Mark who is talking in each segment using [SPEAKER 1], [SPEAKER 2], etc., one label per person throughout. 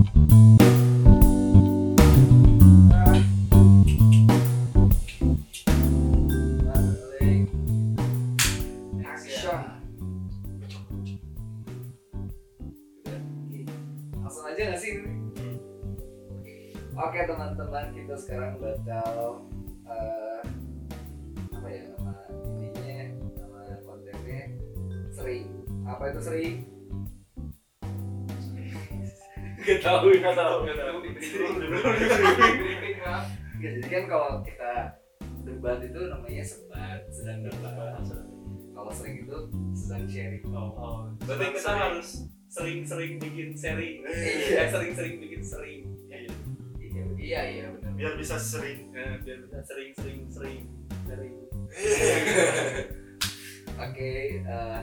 [SPEAKER 1] Aja? Oke teman-teman kita sekarang bakal eh, apa ya nama kontennya apa itu sering
[SPEAKER 2] tahu, gak tahu, gak tahu.
[SPEAKER 1] Briefing, maaf. Ya, jadi kan kalau kita debat itu namanya sebat sedang debat kalau sering itu sedang sharing
[SPEAKER 2] Oh, oh. Berarti kita harus sering-sering bikin seri.
[SPEAKER 1] Iya.
[SPEAKER 2] Eh, sering-sering bikin sering.
[SPEAKER 1] iya iya iya benar
[SPEAKER 3] biar bisa sering
[SPEAKER 2] Eh, biar bisa sering-sering sering sering.
[SPEAKER 1] Oke, eh,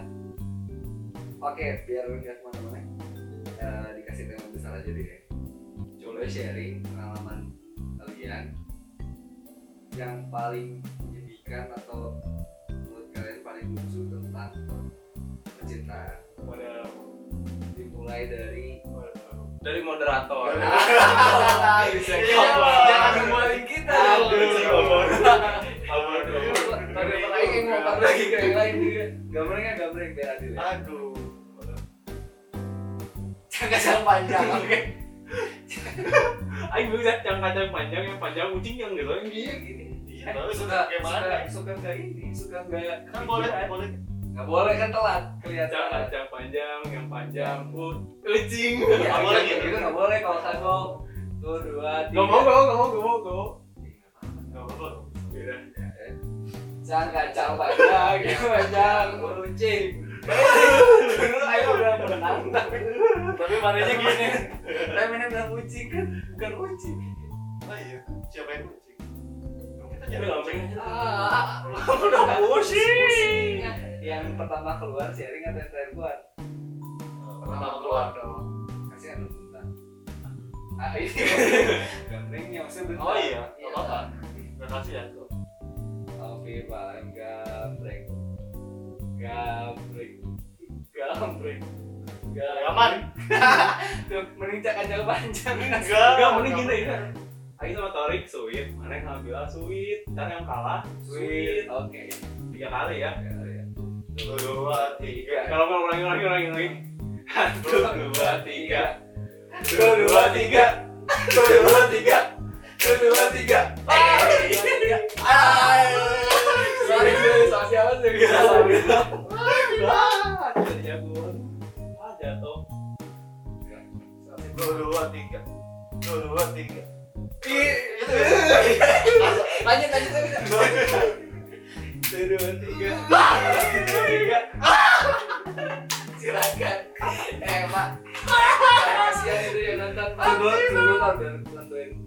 [SPEAKER 1] oke, biar nggak ke mana-mana, eh, deh. Coba sharing pengalaman kalian yang paling menyedihkan atau menurut kalian paling lucu tentang percintaan.
[SPEAKER 2] Waduh.
[SPEAKER 1] Dimulai dari
[SPEAKER 2] Waduh. Dari moderator.
[SPEAKER 1] bisa
[SPEAKER 3] Iya.
[SPEAKER 1] jangan Jangan panjang, oke.
[SPEAKER 2] Ayo bisa yang kacang panjang, yang panjang kucing yang gitu.
[SPEAKER 1] Iya gini.
[SPEAKER 3] iya tapi
[SPEAKER 1] suka
[SPEAKER 3] suka gimana
[SPEAKER 1] suka suka nggak ini? Suka nggak
[SPEAKER 3] kan boleh boleh.
[SPEAKER 1] Nggak boleh kan telat
[SPEAKER 2] Kacang,
[SPEAKER 1] kelihatan.
[SPEAKER 2] Kacang panjang, yang panjang, put, kucing.
[SPEAKER 1] Iya,
[SPEAKER 3] Nggak boleh.
[SPEAKER 1] gitu nggak boleh kalau kagok tuh dua tiga.
[SPEAKER 2] Gak mau, gak mau, gak mau, gak mau, gak mau.
[SPEAKER 3] apa-apa.
[SPEAKER 2] Beda.
[SPEAKER 1] jangan kacang panjang yang panjang dulu ayo udah menang. Tapi
[SPEAKER 3] tapi mananya gini.
[SPEAKER 1] Tapi ini bilang kucing kan? Bukan kucing
[SPEAKER 3] oh iya siapa yang kucing kita jadi
[SPEAKER 2] gak
[SPEAKER 3] kucing
[SPEAKER 1] ah.
[SPEAKER 3] Udah pusing
[SPEAKER 1] yang pertama keluar sharing atau yang terakhir keluar?
[SPEAKER 3] Pertama keluar.
[SPEAKER 1] dong. Kasihan lu bentar. Ah ini gambrengnya maksudnya bentar.
[SPEAKER 3] Oh iya nggak apa-apa. Nggak kasih ya
[SPEAKER 1] Oke, paling gambreng gambreng gambreng
[SPEAKER 3] aman
[SPEAKER 1] Tuh, mending cak kacang panjang
[SPEAKER 3] enggak
[SPEAKER 2] Enggak, mending gini ya. Ayo sama Torik, sweet. Mana yang bilang sweet. Ntar yang kalah,
[SPEAKER 1] sweet oke
[SPEAKER 2] Tiga kali ya.
[SPEAKER 1] Ya, ya.
[SPEAKER 3] dua tiga
[SPEAKER 2] Kalau mau ulangi, ulangi, ulangi, ulangi. Satu, dua, tiga.
[SPEAKER 1] Dua, dua, tiga. Dua, dua, tiga. Dua, dua, tiga.
[SPEAKER 3] Ay.
[SPEAKER 1] Ay. Sorry, sorry, sama siapa sih? Sorry.
[SPEAKER 2] Ah, jadi jagoan. Ah, jatuh.
[SPEAKER 3] dua dua tiga dua dua tiga
[SPEAKER 1] Lanjut, lanjut, lanjut. Dua, dua, tiga. Dua, tiga. Silakan. Eh, Mak. Kasihan itu yang nonton. Dulu kan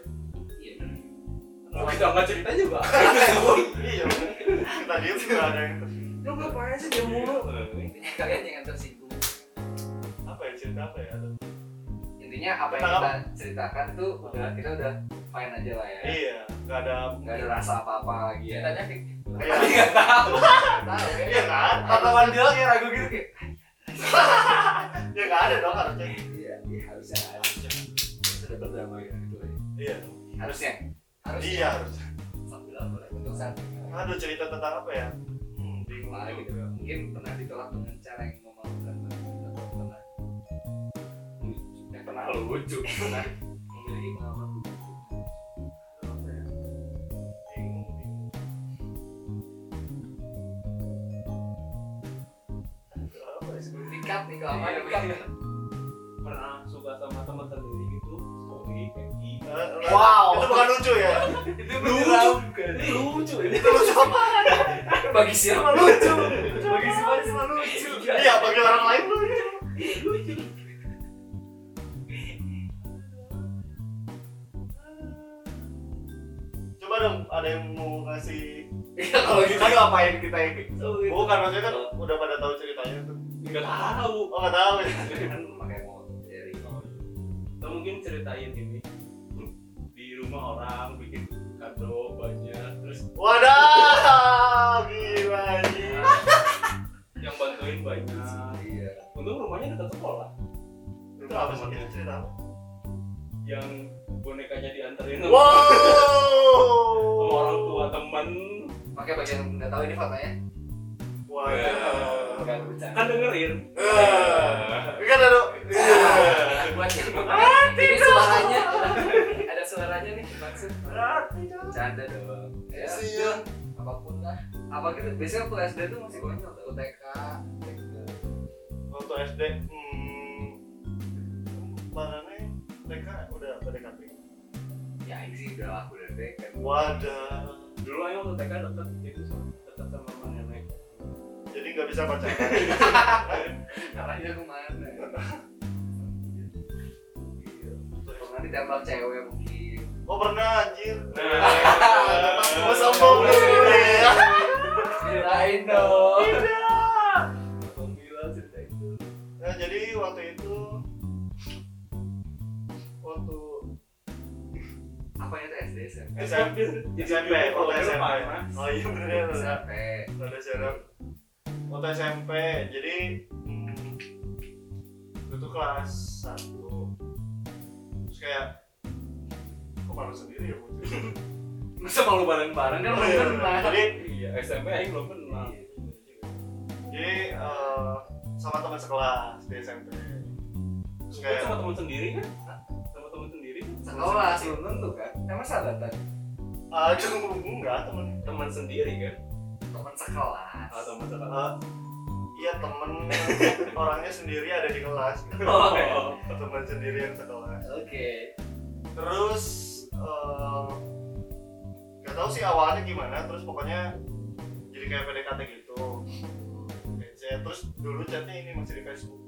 [SPEAKER 3] kita
[SPEAKER 2] nggak cerita juga.
[SPEAKER 3] iya kita dia juga ada yang
[SPEAKER 1] Lu ngapain sih dia mulu? Intinya kalian jangan tersinggung.
[SPEAKER 3] apa ya cerita apa ya
[SPEAKER 1] Intinya apa yang kita ceritakan itu udah kita udah fine aja lah ya.
[SPEAKER 3] iya nggak ada
[SPEAKER 1] Nggak ada rasa apa-apa lagi ya. Ceritanya kayak gitu.
[SPEAKER 3] Iya.
[SPEAKER 1] Tapi nggak tahu. Nggak tahu ya.
[SPEAKER 3] iya kan
[SPEAKER 1] Tatapan dia kayak ragu gitu kayak.
[SPEAKER 3] ya nggak ada dong harusnya
[SPEAKER 1] Iya, iya harusnya ada. Sudah berdamai gitu ya.
[SPEAKER 3] iya
[SPEAKER 1] Harusnya. Harusnya.
[SPEAKER 3] iya harus
[SPEAKER 1] Sambil apa lah untuk saat ini.
[SPEAKER 3] aduh cerita tentang apa ya hmm, bingung
[SPEAKER 1] Lah gitu ya. Mungkin pernah ditolak dengan cara yang memalukan atau pernah lucu. Eh, pernah lucu. Pernah memiliki pengalaman lucu.
[SPEAKER 3] Apa ya? ya?
[SPEAKER 1] Sebelum nih kalau
[SPEAKER 2] Iya,
[SPEAKER 1] ada nikah
[SPEAKER 2] iya. Pernah suka sama teman
[SPEAKER 1] Wow.
[SPEAKER 3] itu bukan lucu ya?
[SPEAKER 1] Itu
[SPEAKER 2] menyeramkan. Ini lucu. Ini.
[SPEAKER 3] itu lucu. apa
[SPEAKER 1] bagi siapa lucu? Bagi siapa semua lucu?
[SPEAKER 3] Iya bagi orang lain lucu. Ada ada yang mau ngasih
[SPEAKER 1] Iya kalau gitu. Ngapain kita yang
[SPEAKER 3] bukan maksudnya kan udah pada tahu ceritanya tuh.
[SPEAKER 2] Nggak tahu.
[SPEAKER 3] Oh nggak tahu ya?
[SPEAKER 1] Kan mau sharing
[SPEAKER 2] atau mungkin ceritain ini rumah orang bikin kado banyak terus
[SPEAKER 3] wadah gila anjing
[SPEAKER 2] yang bantuin banyak.
[SPEAKER 1] Iya.
[SPEAKER 2] Untung rumahnya dekat sekolah.
[SPEAKER 3] Itu apa sih? Cerita apa?
[SPEAKER 2] yang bonekanya dianterin sama
[SPEAKER 3] wow.
[SPEAKER 2] orang tua temen.
[SPEAKER 1] Pakai bagian nggak tahu ini fotonya? Bukan bercanda.
[SPEAKER 2] Kan dengerin.
[SPEAKER 3] Eh, kan ada
[SPEAKER 1] buat suaranya nih maksud canda dong. Ya udah, apa pun lah. Apa gitu biasanya waktu SD tuh masih banyak tuh UTK
[SPEAKER 3] waktu SD hmm mana nih? TK udah PDKT
[SPEAKER 1] ya ini sih udah aku udah TK
[SPEAKER 3] wadah.
[SPEAKER 2] Dulu aja waktu TK deket itu deket sama nenek
[SPEAKER 3] jadi nggak bisa pacaran.
[SPEAKER 1] Arahnya ke mana? Pernah ditembak cewek mungkin
[SPEAKER 3] oh pernah anjir. Mau sombong. Lu ya
[SPEAKER 1] ceritain dong.
[SPEAKER 2] Alhamdulillah cerita itu
[SPEAKER 3] nah jadi waktu itu waktu
[SPEAKER 1] apa itu SD SMP?
[SPEAKER 3] SMP SMP waktu SMP oh iya bener bener.
[SPEAKER 1] SMP
[SPEAKER 3] ada serem waktu SMP jadi hmm, itu kelas satu. Terus kayak kok malu sendiri ya
[SPEAKER 1] masa malu bareng-bareng? Kan
[SPEAKER 3] Oh, iya,
[SPEAKER 1] belum pernah.
[SPEAKER 3] Jadi
[SPEAKER 2] iya SMP aja belum kenal
[SPEAKER 3] jadi eh, sama teman sekelas di SMP terus kayak
[SPEAKER 2] sama teman sendiri kan? Sama teman sendiri? Kan
[SPEAKER 1] sekolah belum tentu kan? Emang sahabatan
[SPEAKER 3] aduh enggak temen
[SPEAKER 2] teman sendiri kan?
[SPEAKER 1] Teman sekelas.
[SPEAKER 2] Atau teman sekolah
[SPEAKER 3] Eh, iya temen. Orangnya sendiri ada di kelas. Gitu.
[SPEAKER 1] Oh.
[SPEAKER 3] teman sendiri yang sekelas.
[SPEAKER 1] Oke.
[SPEAKER 3] Terus eh, nggak tahu sih awalnya gimana terus pokoknya jadi kayak PDKT gitu. Chat. terus dulu chatnya ini masih di Facebook.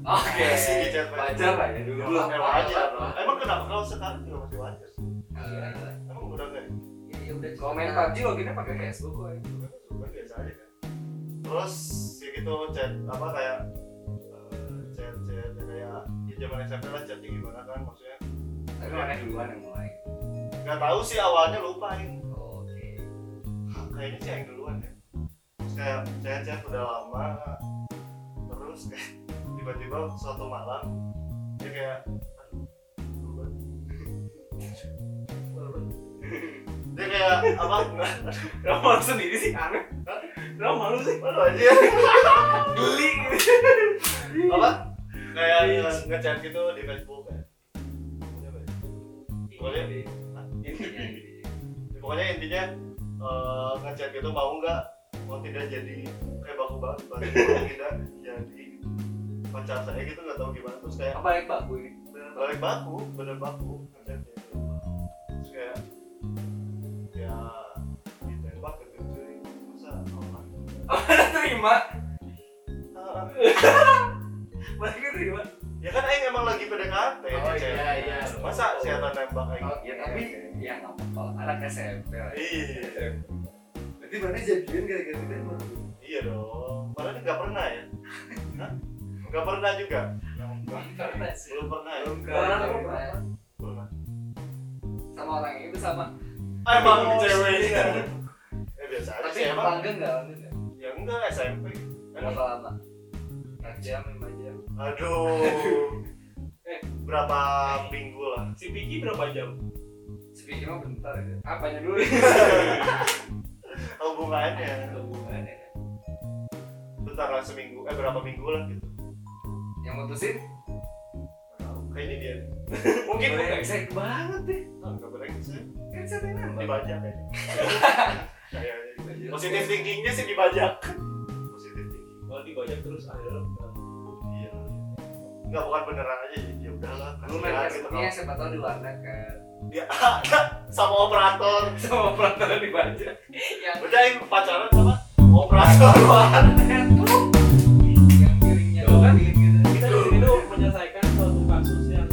[SPEAKER 1] Oke
[SPEAKER 3] Masih di chat
[SPEAKER 1] wajar lah ya dulu.
[SPEAKER 3] Emang wajar.
[SPEAKER 1] Lah.
[SPEAKER 3] Emang kenapa? Kalau sekarang juga masih wajar sih.
[SPEAKER 1] Iya,
[SPEAKER 3] emang udah nggak? Ya?
[SPEAKER 1] iya udah komen PUBG loginnya pakai Facebook kok ya.
[SPEAKER 3] Suka biasa aja kan. Terus ya gitu chat apa kayak eh, chat chat ya kayak ya zaman SMP lah chatnya gimana kan maksudnya.
[SPEAKER 1] Tapi mana duluan yang mulai
[SPEAKER 3] nggak tahu sih awalnya lupa ini.
[SPEAKER 1] Oke.
[SPEAKER 3] Kayaknya sih yang duluan ya. Terus kayak chat chat udah lama terus kayak tiba-tiba suatu malam dia kayak dia kayak apa?
[SPEAKER 2] Kenapa malu sendiri sih aneh Kenapa malu sih.
[SPEAKER 3] Malu aja.
[SPEAKER 2] Geli.
[SPEAKER 3] Apa? Kayak nge- ngechat gitu di Facebook kayak. Boleh? Pokoknya intinya eh, ngechat gitu mau nggak mau tidak jadi kayak baku banget mau tidak jadi pacar saya gitu nggak tahu gimana. Terus kayak
[SPEAKER 1] yang baku ini? Bener
[SPEAKER 3] balik baku bener baku ngechatnya terus kayak ya ditembak gitu cuy masa Allah
[SPEAKER 1] terima.
[SPEAKER 3] Ah,
[SPEAKER 1] balik terima
[SPEAKER 3] ya kan Aing emang lagi PDKT
[SPEAKER 1] Oh, iya, iya.
[SPEAKER 3] masa si Ata nembak Aing?
[SPEAKER 1] Oh, ya tapi ya nggak apa-apa anak SMP lah.
[SPEAKER 3] Iya.
[SPEAKER 1] Berarti mana jadian gara-gara itu
[SPEAKER 3] iya dong padahal nggak pernah ya. Hah? nggak pernah juga?
[SPEAKER 1] Karena sih.
[SPEAKER 3] Belum pernah ya?
[SPEAKER 1] Belum
[SPEAKER 2] Pernah,
[SPEAKER 1] pernah
[SPEAKER 3] pernah.
[SPEAKER 1] Sama orang itu sama.
[SPEAKER 3] Emang
[SPEAKER 2] Oh,
[SPEAKER 3] ceweknya eh biasa aja
[SPEAKER 1] tapi
[SPEAKER 3] sih emang.
[SPEAKER 1] nggak
[SPEAKER 3] ya enggak SMP
[SPEAKER 1] berapa lama empat jam lima jam.
[SPEAKER 3] Aduh.
[SPEAKER 2] Eh.
[SPEAKER 3] berapa minggu lah?
[SPEAKER 2] Si Piki berapa jam?
[SPEAKER 1] speaking mah bentar ya. Apanya dulu?
[SPEAKER 3] Hubungannya.
[SPEAKER 1] Hubungannya.
[SPEAKER 3] Bentar lah seminggu. Eh berapa minggu lah gitu.
[SPEAKER 1] Yang mutusin?
[SPEAKER 3] Kayaknya dia. Mungkin
[SPEAKER 1] brengsek banget deh.
[SPEAKER 3] Ah, nggak brengsek.
[SPEAKER 1] Kan siapa yang nambah.
[SPEAKER 3] Dibajak kayaknya. Kayaknya positif thinkingnya sih dibajak
[SPEAKER 2] Kalau dibajak terus akhirnya
[SPEAKER 3] iya. Nggak bukan beneran aja ya udahlah
[SPEAKER 1] lu main
[SPEAKER 3] kasihan gitu
[SPEAKER 1] Facebooknya siapa tahu di warnet kan.
[SPEAKER 3] Dia sama operator.
[SPEAKER 1] Sama peraturan dibajak yang
[SPEAKER 3] udah yang pacaran sama operator.
[SPEAKER 1] Warnet tuh yang piringnya
[SPEAKER 2] Tuh kan,
[SPEAKER 1] gitu.
[SPEAKER 2] Kita di sini tuh menyelesaikan suatu kasus yang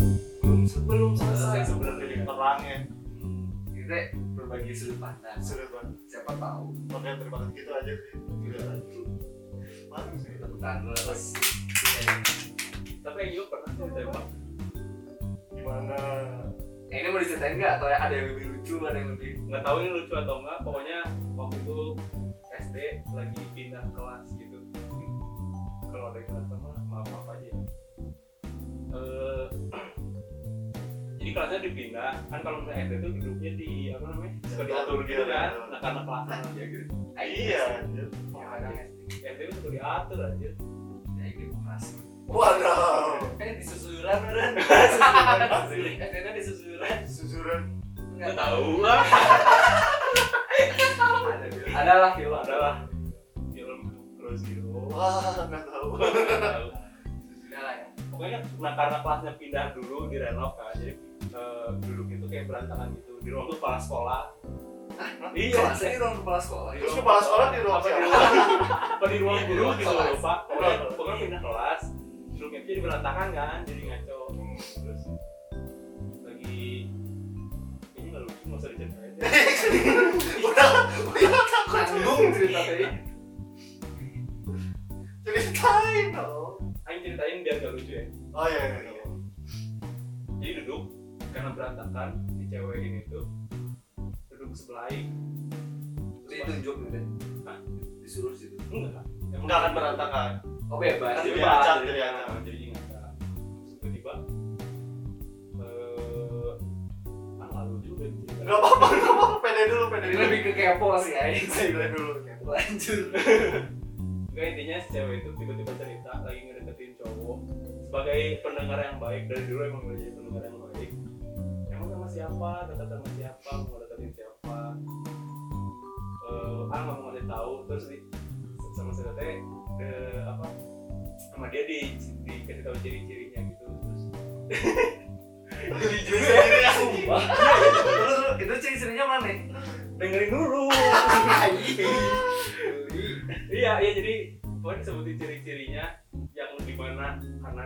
[SPEAKER 1] belum
[SPEAKER 3] belum
[SPEAKER 1] selesai.
[SPEAKER 3] Selesai
[SPEAKER 1] sebenarnya
[SPEAKER 3] sebenarnya terangnya.
[SPEAKER 1] Hmm, gitu belum berbagi sudut pandang.
[SPEAKER 3] Sudah banget.
[SPEAKER 1] siapa tahu.
[SPEAKER 3] Oke, terima kasih. Gitu aja sih. Bagus sih.
[SPEAKER 1] tepuk tangan
[SPEAKER 2] tapi Ayo pernah sih ditembak
[SPEAKER 3] Gimana?
[SPEAKER 1] Eh, ini mau diceritain nggak? Atau ada yang lebih lucu ada yang lebih
[SPEAKER 2] nggak tahu ini lucu atau enggak pokoknya waktu itu SD lagi pindah kelas gitu. Kalau ada yang sama maaf maaf aja. Eh, jadi kelasnya dipindah. Kan kalau misalnya SD itu duduknya di apa namanya? Suka diatur gitu kan. Karena kelasnya
[SPEAKER 1] ya gitu
[SPEAKER 3] Iya. anjir.
[SPEAKER 1] kadang
[SPEAKER 2] Itu suka diatur aja
[SPEAKER 1] ya demokrasi.
[SPEAKER 3] Waduh.
[SPEAKER 1] eh disusuran kan
[SPEAKER 3] Asli.
[SPEAKER 1] SD-nya disusuran
[SPEAKER 3] Susuran.
[SPEAKER 2] nggak tahu. Lah.
[SPEAKER 1] Ada ada lah. Film
[SPEAKER 2] adalah film terus gitu
[SPEAKER 3] Wah, nggak tahu.
[SPEAKER 2] Nggak tahu.
[SPEAKER 1] sudah lah ya.
[SPEAKER 2] Pokoknya nah karena kelasnya pindah dulu di renov kan. Jadi eh, duduk itu kayak berantakan gitu. Di ruang tuh kepala sekolah iya
[SPEAKER 1] kelasnya di ruang kepala sekolah
[SPEAKER 3] Terus kepala sekolah di ruang
[SPEAKER 2] apa di ruang apa di ruang guru
[SPEAKER 1] ruang
[SPEAKER 2] gitu
[SPEAKER 1] kelas.
[SPEAKER 2] lupa pokoknya pokoknya pindah kelas duduknya itu jadi berantakan kan jadi ngaco terus lagi ini nggak lucu nggak usah diceritain
[SPEAKER 3] Udah, udah takut.
[SPEAKER 1] tanggung cerita tadi
[SPEAKER 3] Ceritain dong.
[SPEAKER 2] Aing ceritain biar gak lucu ya
[SPEAKER 3] Oh iya, iya. iya.
[SPEAKER 2] jadi duduk karena berantakan si cewek ini tuh duduk sebelah Aing. Terus pas-
[SPEAKER 1] ditunjuk gitu
[SPEAKER 2] Hah?
[SPEAKER 1] disuruh situ?
[SPEAKER 2] Enggak
[SPEAKER 3] Nggak akan berantakan.
[SPEAKER 1] oh bebas.
[SPEAKER 3] Acak,
[SPEAKER 2] jadi acak,
[SPEAKER 3] acak.
[SPEAKER 2] jadi ingat tiba-tiba eh ah lalu juga cerita.
[SPEAKER 3] Gak apa-apa, gak apa-apa. Pede dulu, pede dulu.
[SPEAKER 1] lebih ke kepo sih ya
[SPEAKER 3] Pede dulu.
[SPEAKER 1] lanjut.
[SPEAKER 2] Enggak intinya si cewek itu tiba-tiba cerita lagi ngedeketin cowok sebagai pendengar yang baik. Dari dulu emang udah jadi pendengar yang baik. Emang sama siapa? Dekat sama siapa? Mau deketin siapa eh ah nggak mau ngasih tahu. Terus di sama si tete eh, apa sama dia di dikasih tahu ciri-cirinya gitu. Terus
[SPEAKER 3] Jadi sendiri. ya.
[SPEAKER 1] Wah, terus itu ciri-cirinya mana
[SPEAKER 2] dengerin dulu. Iya iya jadi pokoknya disebutin ciri-cirinya yang di mana karena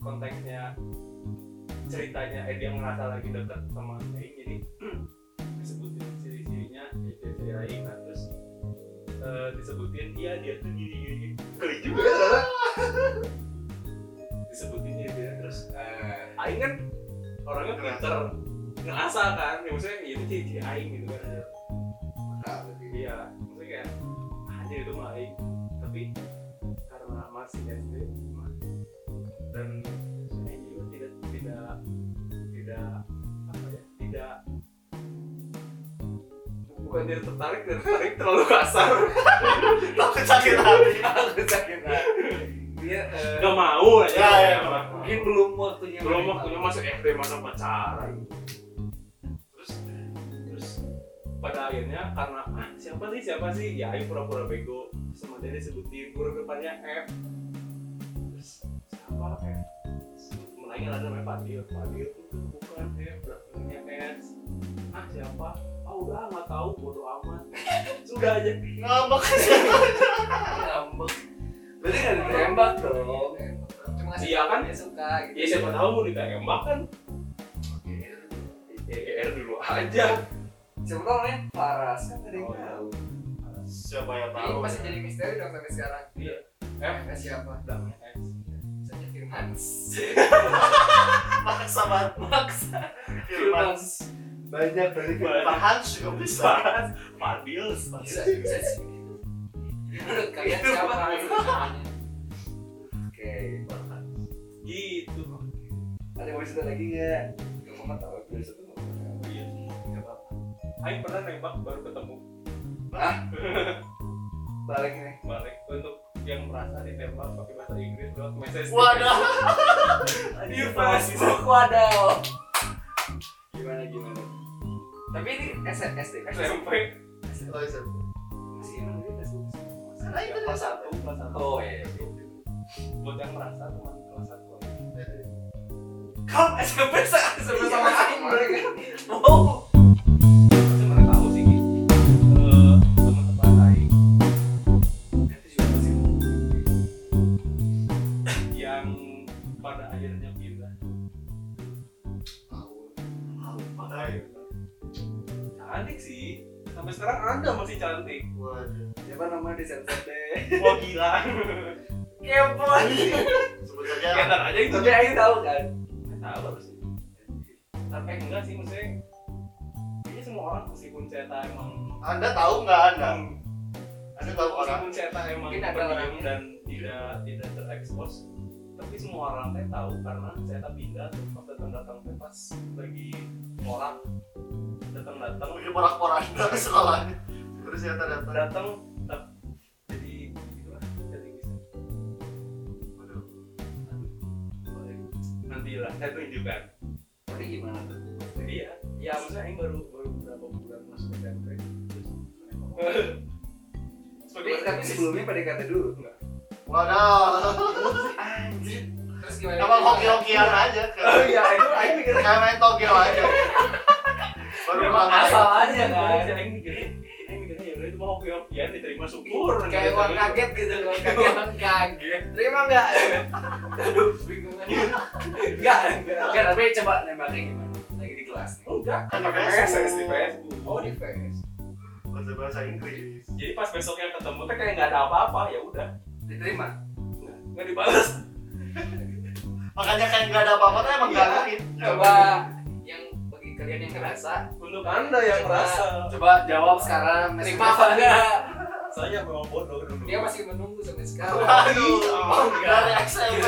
[SPEAKER 2] konteksnya ceritanya eh dia merasa lagi dekat sama Aing jadi disebutin ciri-cirinya ya ciri-ciri Aing nah terus eh, disebutin iya dia tuh gini gini kali juga ya ternyata. disebutin dia dia terus
[SPEAKER 1] Eh,
[SPEAKER 2] Aing kan orangnya pinter ngerasa kan. Ya maksudnya ya itu ciri-ciri Aing gitu kan.
[SPEAKER 1] Berarti
[SPEAKER 2] iya maksudnya kayak anjir itu mah aing. Tapi karena masih SD dan aing juga tidak tidak tidak apa ya tidak bukan tidak tertarik tidak tertarik terlalu kasar.
[SPEAKER 3] Takut sakit hati.
[SPEAKER 1] aku sakit hati. Dia eh,
[SPEAKER 2] nggak mau aja
[SPEAKER 3] Ya, ya,
[SPEAKER 2] Emang.
[SPEAKER 1] mungkin belum waktunya
[SPEAKER 2] belum waktunya masuk SD masa pacaran. Terus terus pada akhirnya karena ah, siapa sih siapa sih? Ya aing pura-pura bego. Sama dia disebutin huruf depannya F. Terus siapa F menanya ada namanya Fadil Fadil itu bukan F belakangnya S ah siapa? Ah udah nggak tahu bodo amat. Sudah aja.
[SPEAKER 3] Ngambek.
[SPEAKER 1] ngambek. Berarti nggak ditembak dong. Cuma
[SPEAKER 2] Iya kan?
[SPEAKER 1] dia suka gitu.
[SPEAKER 2] Ya siapa tahu mau ditembak kan? GR dulu aja.
[SPEAKER 1] Siapa tahu nih Faras kan yang
[SPEAKER 2] Oh, iya.
[SPEAKER 1] tahu.
[SPEAKER 3] Siapa yang tahu?
[SPEAKER 1] masih jadi misteri dong sampai sekarang.
[SPEAKER 2] Iya.
[SPEAKER 1] eh? Eh, siapa?
[SPEAKER 2] Belakangnya S
[SPEAKER 1] Firmans
[SPEAKER 3] Maksa banget.
[SPEAKER 1] maksa.
[SPEAKER 3] Firman.
[SPEAKER 1] banyak dari
[SPEAKER 3] Hans juga bisa.
[SPEAKER 2] Fadil
[SPEAKER 1] bisa bisa sih. Menurut kalian siapa? Gitu oke
[SPEAKER 2] gitu.
[SPEAKER 1] Ada yang mau cerita lagi nggak? Nggak mau tahu. Biar satu
[SPEAKER 2] iya. Nggak apa-apa. Aing pernah nembak baru ketemu.
[SPEAKER 1] Balik nih.
[SPEAKER 2] Balik untuk yang merasa ditembak pakai bahasa Inggris lewat message
[SPEAKER 3] Wadah.
[SPEAKER 1] di Facebook wadaw gimana gimana? Tapi ini S- SD
[SPEAKER 2] SMP
[SPEAKER 3] Oh, iya.
[SPEAKER 1] masih emang di Facebook
[SPEAKER 3] Karena itu
[SPEAKER 2] kelas satu kelas satu.
[SPEAKER 1] Oh iya
[SPEAKER 2] buat yang merasa teman kelas satu.
[SPEAKER 1] Kamu SMP sa- SMP sama berarti mau
[SPEAKER 2] sekarang ada masih cantik.
[SPEAKER 3] Waduh.
[SPEAKER 1] Siapa nama di sensor deh?
[SPEAKER 2] wah gila.
[SPEAKER 1] Kepo.
[SPEAKER 3] Sebut saja.
[SPEAKER 2] Ketar aja itu.
[SPEAKER 1] Tapi Aing tahu kan.
[SPEAKER 2] tahu harus tapi enggak sih maksudnya kayaknya semua orang meskipun Ceta emang
[SPEAKER 3] anda tahu nggak anda? Anda tahu orang?
[SPEAKER 2] Meskipun Ceta emang
[SPEAKER 1] Mungkin ada orangnya.
[SPEAKER 2] dan tidak tidak terekspos tapi semua orang teh tahu karena Ceta pindah pas datang datang teh pas lagi orang datang datang
[SPEAKER 3] lagi porak-porak sekolahnya terus ya datang
[SPEAKER 2] datang jadi gitu lah jadi bisa
[SPEAKER 3] Waduh.
[SPEAKER 2] nanti lah saya tunjukkan
[SPEAKER 1] Tapi gimana tuh?
[SPEAKER 2] jadi ya ya maksudnya ini baru baru beberapa bulan masuk SMP terus
[SPEAKER 1] Tapi, tapi sebelumnya PDKT dulu.
[SPEAKER 2] enggak?
[SPEAKER 3] Waduh.
[SPEAKER 1] Anjir. Terus gimana?
[SPEAKER 3] emang hoki-hokian aja
[SPEAKER 1] Oh iya, itu Aing mikir
[SPEAKER 3] kayak main togel aja baru
[SPEAKER 1] asal aja kan.
[SPEAKER 2] Aing mikirnya Aing mikirnya ya udah itu mau hoki-hokian diterima syukur
[SPEAKER 1] Kayak uang kaget gitu loh, kaget kaget. Terima enggak? Aduh, bingung aja. Enggak, enggak, tapi coba nembaknya gimana? Lagi di kelas nih.
[SPEAKER 2] enggak
[SPEAKER 3] Kan
[SPEAKER 2] pakai di Facebook
[SPEAKER 1] Oh, di face.
[SPEAKER 3] bahasa bahasa Inggris
[SPEAKER 2] jadi pas besoknya ketemu teh kayak nggak ada apa-apa ya udah
[SPEAKER 1] Diterima.
[SPEAKER 2] nggak dibalas
[SPEAKER 3] makanya kayak nggak ada apa-apa tuh emang nggak mungkin
[SPEAKER 1] Coba yang bagi kalian yang ngerasa,
[SPEAKER 2] untuk anda yang merasa
[SPEAKER 1] coba jawab sekarang. Terima apa enggak?
[SPEAKER 2] saya memang bodoh dulu
[SPEAKER 1] Dia masih menunggu sampai sekarang.
[SPEAKER 3] waduh
[SPEAKER 1] Oh, enggak.
[SPEAKER 3] dari SMP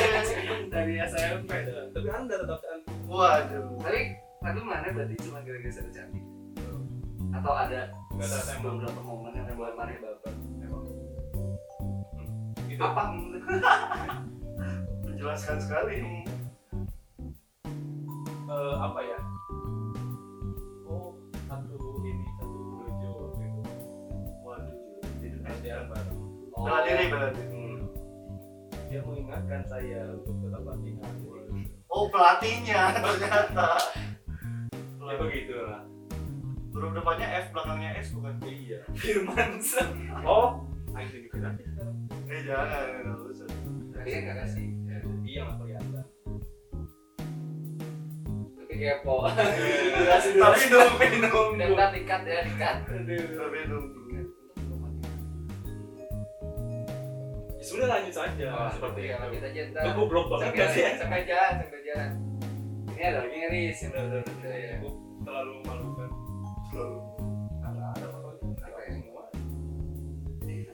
[SPEAKER 1] Dari SMP.
[SPEAKER 2] tapi anda tetap cantik
[SPEAKER 3] waduh
[SPEAKER 1] Tapi tapi mana berarti cuma gara-gara saya cantik? Atau ada beberapa momen yang membuat mana baper? Apa menurut
[SPEAKER 3] menjelaskan sekali.
[SPEAKER 2] Eh, apa ya? Oh satu ini satu dojo waktu itu. Waduh jadi latihan bareng
[SPEAKER 1] Oh.
[SPEAKER 3] bela diri bela diri
[SPEAKER 2] Hmm. dia mengingatkan saya untuk tetap latihan.
[SPEAKER 3] Oh pelatihnya ternyata.
[SPEAKER 2] Ya begitu lah
[SPEAKER 3] huruf depannya F belakangnya S bukan
[SPEAKER 2] iya
[SPEAKER 1] Firman
[SPEAKER 2] oh. Ayo aja sekarang.
[SPEAKER 3] Eh jangan nggak usah
[SPEAKER 1] Tapi kan nggak sih.
[SPEAKER 2] Iya nggak kelihatan.
[SPEAKER 1] Kepo.
[SPEAKER 3] tapi nunggu
[SPEAKER 1] Dan ntar dikat ya dikat.
[SPEAKER 3] tapi nunggu
[SPEAKER 2] ya sudah lanjut saja.
[SPEAKER 1] Oh,
[SPEAKER 2] seperti
[SPEAKER 1] ya, lanjut aja ntar.
[SPEAKER 2] Goblok banget gak sih?
[SPEAKER 1] sampai jalan sampai jalan. Ini ada lagi ngeris yang udah udah udah ya.
[SPEAKER 2] Terlalu memalukan
[SPEAKER 3] Selalu.
[SPEAKER 2] ada ada apa
[SPEAKER 1] Apa ya?
[SPEAKER 2] semua.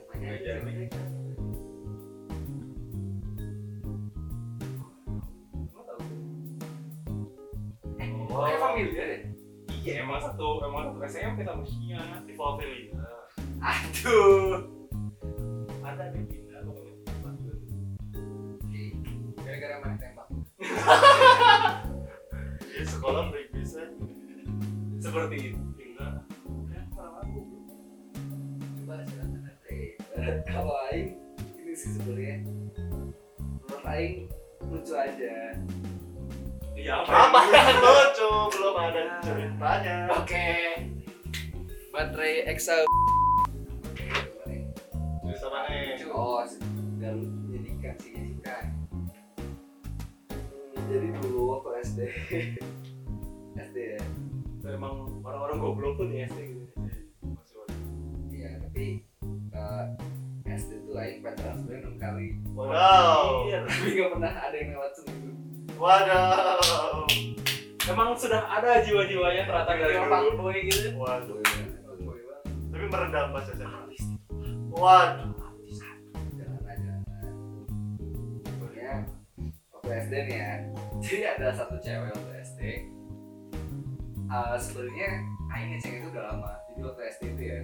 [SPEAKER 1] Namanya Oh, kayak familiar deh.
[SPEAKER 2] iya emang satu emang satu SMP sama Sia di Valvelina
[SPEAKER 1] Aduh.
[SPEAKER 2] ada ada pindah pokoknya dua itu.
[SPEAKER 1] Gara-gara mana tembak.
[SPEAKER 3] ya sekolah break bisa
[SPEAKER 2] seperti itu pindah ya malah aku
[SPEAKER 1] Coba silakan. Kalau Aing ini sih sebenarnya menurut Aing lucu aja.
[SPEAKER 2] Iya
[SPEAKER 3] apa yang lucu belum ada ceritanya
[SPEAKER 1] Oke. Baterai Excel.
[SPEAKER 3] mana nih
[SPEAKER 1] Oh, dan jadikan si Jessica. Hmm, Jadi dulu waktu SD. SD ya.
[SPEAKER 2] Itu emang orang-orang goblok tuh di SD gitu
[SPEAKER 1] Iya, tapi eh, SD tuh Aing pacaran sebenarnya enam kali.
[SPEAKER 3] wow
[SPEAKER 2] Iya.
[SPEAKER 1] Tapi nggak pernah ada yang lewat seminggu.
[SPEAKER 3] Waduh
[SPEAKER 2] emang sudah ada jiwa-jiwanya ternyata dari
[SPEAKER 1] Kayak
[SPEAKER 2] dulu
[SPEAKER 1] fuckboy gitu.
[SPEAKER 3] waduh
[SPEAKER 1] banget.
[SPEAKER 3] tapi meredam bahasa saya waduh
[SPEAKER 1] Jangan aja. Pokoknya waktu SD nih ya. Jadi ada satu cewek waktu SD. Eh sebenarnya Aing ngeceng itu udah lama. Jadi waktu SD itu ya.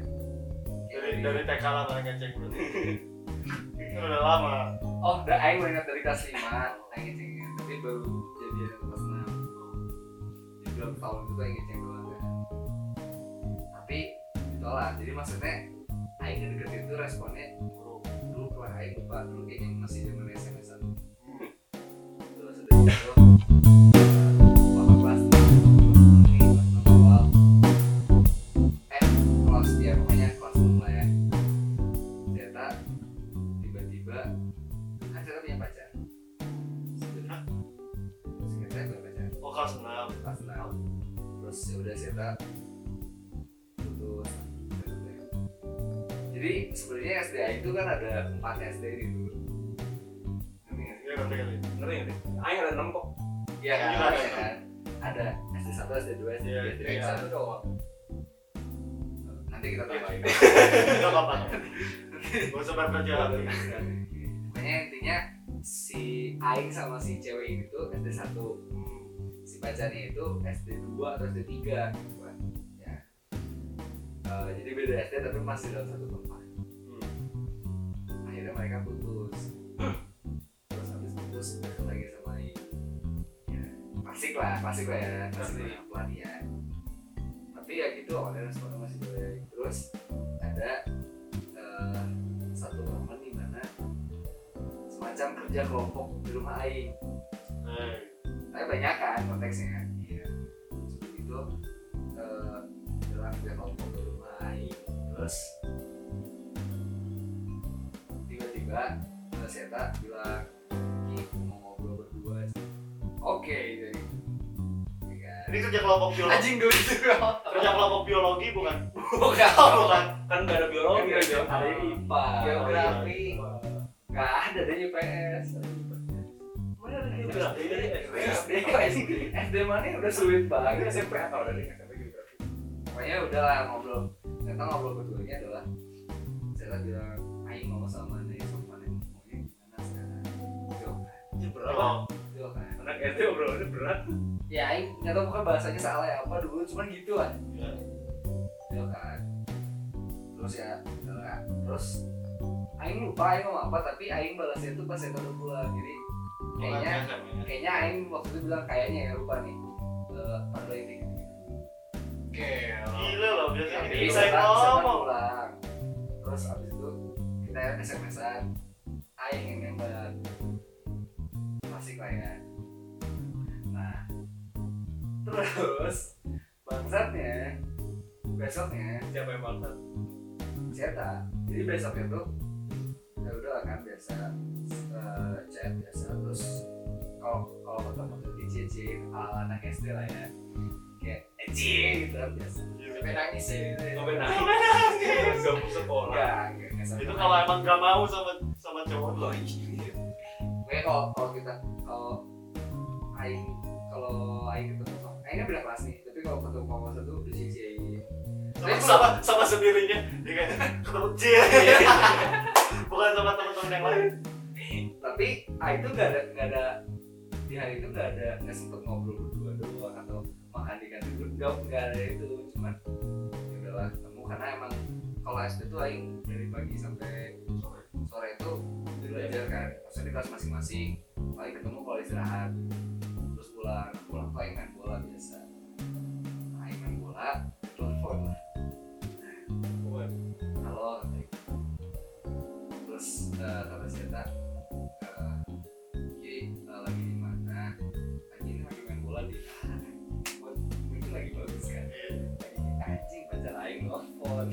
[SPEAKER 3] dari dari TK lah mana ngecek berarti itu udah lama
[SPEAKER 1] Oh, udah Aing ingat dari kelas 5 Aing ngecengin, tapi baru jadian kelas 6 Jadi belum tahun itu Aing ngeceng doang kan. Tapi ditolak, jadi maksudnya Aing ngedeketin itu responnya Dulu kelas Aing lupa, dulu kayaknya masih zaman SMS-an Terus udah gitu si Aing sama si cewek ini tuh SD 1 si pacarnya itu SD 2 atau SD 3 gitu kan. Ya. Eh, jadi beda SD tapi masih dalam satu tempat. Akhirnya mereka putus. Terus habis putus balik lagi sama Aing ya klasik lah klasik lah ya klasik dari pelatihan tapi ya gitu awalnya sekolah masih baik terus ada eh, satu mana semacam kerja kelompok di rumah Aing
[SPEAKER 3] Eh,
[SPEAKER 1] tapi banyak kan konteksnya iya seperti itu eh dalam kerja kelompok di rumah Aing terus tiba-tiba eh, Seta bilang mau ngobrol berdua oke jadi ya
[SPEAKER 3] Ini
[SPEAKER 1] kan?
[SPEAKER 3] kerja kelompok biologi.
[SPEAKER 1] anjing dulu itu
[SPEAKER 3] Kerja kelompok biologi bukan?
[SPEAKER 1] bukan
[SPEAKER 3] bukan.
[SPEAKER 2] Kan nggak ada biologi
[SPEAKER 1] Ada
[SPEAKER 2] ya.
[SPEAKER 1] ada IPA
[SPEAKER 2] Geografi.
[SPEAKER 1] Ada deh IPS
[SPEAKER 2] Mana ada geografi dari
[SPEAKER 1] SD SD mana yang udah sulit banget? SMP atau dari SMP geografi pokoknya udahlah ngobrol. Ternyata ngobrol keduanya adalah saya bilang Aing mau sama nih sama nih maunya gimana sekarang? Jauh kan.
[SPEAKER 2] Berat.
[SPEAKER 1] Jauh kan.
[SPEAKER 2] Anak SD obrolannya berat.
[SPEAKER 1] ya Aing nggak tahu bukan bahasanya salah ya apa dulu cuman gitu lah
[SPEAKER 3] iya.
[SPEAKER 1] jauh kan. Terus ya terus Aing lupa Aing ngomong apa tapi Aing balasnya itu pas saya udah pulang jadi kayaknya kayaknya Aing waktu itu bilang kayaknya ya lupa nih. Eh pada ini gitu
[SPEAKER 3] Gila loh, biasanya ini bisa ngomong.
[SPEAKER 1] pulang. Terus abis itu kita SMS-an Aing yang nembak. Masih lah ya. Nah terus bangsatnya besoknya
[SPEAKER 2] Siapa yang maksud?
[SPEAKER 1] Zeta jadi besoknya tuh ya udah kan biasa eh, chat biasa terus kalau kalau ketemu tuh dicicin ala anak SD lah ya kayak eci gitu kan biasa sampai nangis ya gitu ya.
[SPEAKER 2] Ngapain nangis? Gak mau sekolah.
[SPEAKER 1] sampai
[SPEAKER 3] Itu
[SPEAKER 1] nangis.
[SPEAKER 3] kalau emang gak mau sama sama cowok
[SPEAKER 1] iya. Pokoknya kalau kalau kita kalau Aing kalau Aing ketemu Aing kan beda kelas nih, tapi kalau ketemu sama satu udah sih
[SPEAKER 3] sama, sama, sama sendirinya ketemu Cie bukan sama teman-teman yang lain.
[SPEAKER 1] Tapi Aing tuh gak ada gak ada di hari itu gak ada nggak sempet ngobrol berdua doang atau makan di kantin berdua nggak nggak ada itu cuman ya udahlah ketemu. Karena emang kalau SD tuh Aing dari pagi sampai sore sore itu belajar kan maksudnya di kelas masing-masing. Paling ketemu kalau istirahat terus pulang pulang tuh Aing main bola biasa. Aing main bola telepon. Lah halo Aing. Terus eh, kata Seta eh, Ki eh, lagi di mana? Lagi ini lagi main bola di buat mungkin lagi bagus kan? Lagi anjing pacar Aing nelfon.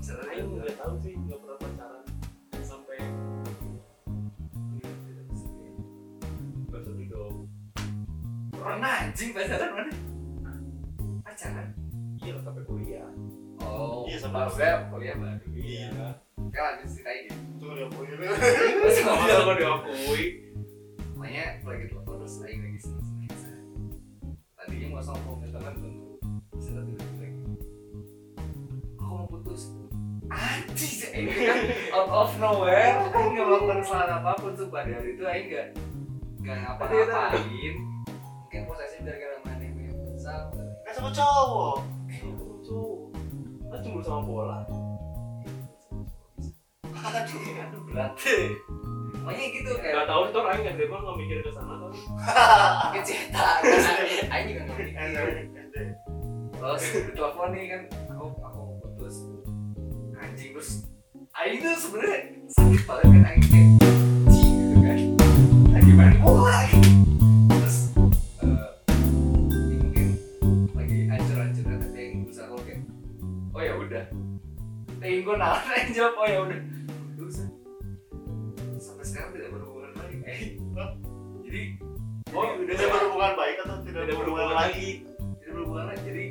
[SPEAKER 1] Misalnya
[SPEAKER 2] Aing nggak? tahu sih, nggak pernah pacaran sampai sedih dong.
[SPEAKER 1] pernah anjing pacaran mana? Pacaran?
[SPEAKER 2] Iya, sampai kuliah.
[SPEAKER 1] oh
[SPEAKER 3] Iya, sama
[SPEAKER 1] baru kuliah. baru
[SPEAKER 3] Iya.
[SPEAKER 1] kan lanjut ceritain gitu
[SPEAKER 3] tuh dia punya
[SPEAKER 1] terus
[SPEAKER 2] Sama sama diakui.
[SPEAKER 1] makanya lagi telepon terus Aing lagi seneng-seneng tadinya mau sama ke teman tuh bisa tiba-tiba lagi aku mau putus. Sih Aing kan out of nowhere. Aing nggak melakukan kesalahan apa pun sumpah dari itu Aing nggak nggak ngapa-ngapain. Mungkin posesif gara-gara mana yang punya futsal
[SPEAKER 3] kan sama cowok.
[SPEAKER 2] Lucu. Kan cemburu sama bola.
[SPEAKER 1] Aduh aduh berat makanya gitu
[SPEAKER 2] Gak
[SPEAKER 1] kayak
[SPEAKER 2] tau ntar Aing nggak terima nggak mikir ke sana
[SPEAKER 1] cerita Aing juga nggak mikir.
[SPEAKER 3] SD
[SPEAKER 1] terus ditelepon nih kan. Aku aku mau putus. Anjing terus Aing tuh sebenarnya sakit banget kan Aing kayak cing gitu kan. Lagi main bola terus eh, ini mungkin lagi tapi Aing berusaha kalau kayak oh ya udah. Aing gue nalar Aing jawab oh ya Udah, jadi
[SPEAKER 3] oh
[SPEAKER 1] udah
[SPEAKER 3] tidak berhubungan baik atau tidak
[SPEAKER 2] Tidak
[SPEAKER 3] berhubungan
[SPEAKER 2] berhubungan
[SPEAKER 3] lagi?
[SPEAKER 1] tidak berhubungan lagi. Jadi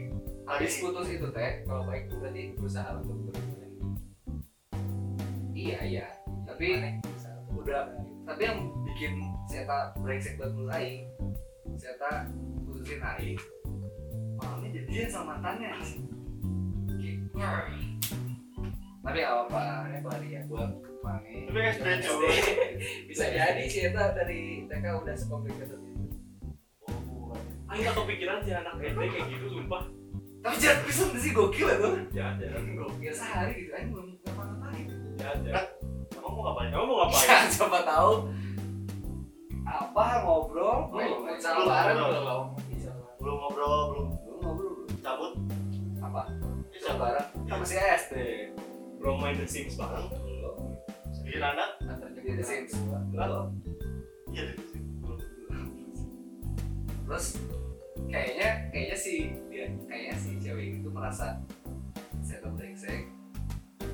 [SPEAKER 1] habis putus itu teh kalau baik itu berarti berusaha untuk berhubungan. Iya iya. Tapi udah tapi yang bikin saya brengsek menurut Aing saya putusin Aing malamnya jadian sama mantannya. Sih tapi ini balik ya buat Mami
[SPEAKER 3] Tapi SD, cuy.
[SPEAKER 1] bisa jadi sih Eta dari TK udah sekomplikated itu
[SPEAKER 2] Aing gak kepikiran sih anak SD kayak gitu sumpah
[SPEAKER 1] tapi jangan bisa sih gokil ya tuh
[SPEAKER 2] Ya ada
[SPEAKER 1] gokil sehari gitu Aing belum ngapa-ngapain
[SPEAKER 2] Ya ada
[SPEAKER 3] Kamu mau ngapain?
[SPEAKER 2] Kamu mau ngapain?
[SPEAKER 1] Ya, coba tahu apa ngobrol,
[SPEAKER 2] Oh,
[SPEAKER 3] belum,
[SPEAKER 1] futsal
[SPEAKER 3] belum,
[SPEAKER 1] bareng
[SPEAKER 3] belum.
[SPEAKER 1] belum.
[SPEAKER 3] Belum ngobrol, belum
[SPEAKER 1] Belum ngobrol belum.
[SPEAKER 3] cabut.
[SPEAKER 1] Apa? Futsal bareng. Kan masih SD.
[SPEAKER 2] Belum main The Sims bareng
[SPEAKER 1] Belum.
[SPEAKER 3] Anak.
[SPEAKER 1] Antar jadi The Sims. Belum.
[SPEAKER 3] Iya. Belum.
[SPEAKER 1] Terus kayaknya kayaknya si dia kayaknya si cewek itu merasa saya tuh brengsek.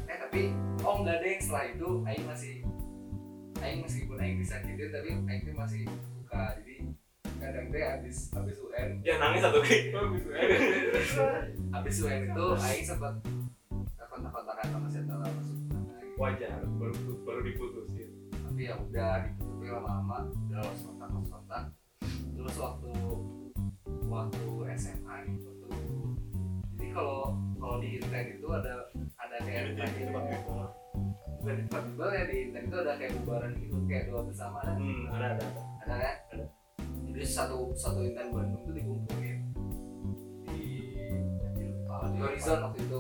[SPEAKER 1] Eh tapi oh enggak deh setelah itu Aing masih Aing meskipun Aing disakitin tapi Aing tuh masih suka jadi kadang teh habis habis UN
[SPEAKER 2] Ya nangis satu kali
[SPEAKER 1] habis UN itu Aing sempat kontak-kontakan sama Seta lah masuk.
[SPEAKER 2] Wajar baru diputusin.
[SPEAKER 1] Tapi ya udah gitu tapi lama-lama udah lost kontak kontak terus waktu waktu SMA gitu waktu jadi kalau kalau di Inten itu ada ada kayak
[SPEAKER 3] Jadi itu.
[SPEAKER 1] bukan di tempat ya di Inten itu ada kayak bubaran gitu kayak doa bersama ada
[SPEAKER 2] Hmm ada ada.
[SPEAKER 1] Ada kan?
[SPEAKER 2] Ada.
[SPEAKER 1] jadi satu satu Inten Bandung tuh dikumpulin. Di di, di Horizon waktu itu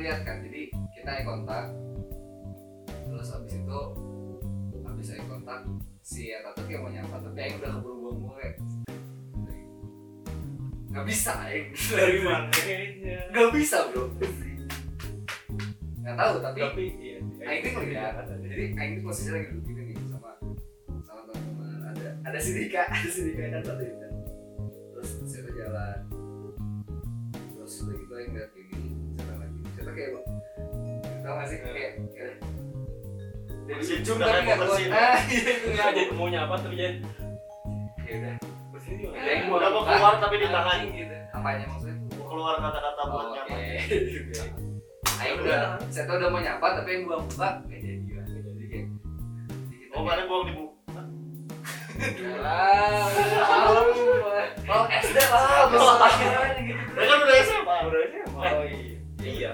[SPEAKER 1] Aing lihat kan jadi kita eye kontak. Terus abis itu abis eye kontak si Eta tuh kayak mau nyapa tapi Aing udah keburu buang kayak nggak bisa Aing.
[SPEAKER 2] Dari mana kayaknya?
[SPEAKER 1] Gak bisa bro. Gak tahu tapi
[SPEAKER 2] Tapi iya
[SPEAKER 1] Aing tuh ngeliat. Jadi Aing tuh posisinya lagi duduk gitu nih sama sama teman-teman. Ada ada si Dika ada si Dika kan satu itu terus saya jalan. Terus udah gitu Aing gini saya lagi kayak tau gak sih kayak kayak
[SPEAKER 3] udah
[SPEAKER 1] tapi
[SPEAKER 3] kayak
[SPEAKER 1] nggak
[SPEAKER 3] mau
[SPEAKER 1] kuat
[SPEAKER 3] bersin.
[SPEAKER 1] ah iya
[SPEAKER 2] Nggak
[SPEAKER 1] nggak
[SPEAKER 2] jadi mau nyapa terus jadi
[SPEAKER 1] ya udah
[SPEAKER 2] juga
[SPEAKER 1] yang
[SPEAKER 3] mau keluar tapi ditahan.
[SPEAKER 1] gitu apanya maksudnya
[SPEAKER 3] Mau keluar kata-kata buat
[SPEAKER 1] Oh,
[SPEAKER 3] nyapa.
[SPEAKER 1] Oke. Aing udah, saya tuh udah mau nyapa tapi yang buang buka jadi lah. Jadi kayak.
[SPEAKER 3] Oh, mana buang di buku.
[SPEAKER 1] Lah, oh SD lah, belum gitu.
[SPEAKER 3] Ya kan udah SMA.
[SPEAKER 2] Udah SMA
[SPEAKER 1] Oh iya.
[SPEAKER 2] Iya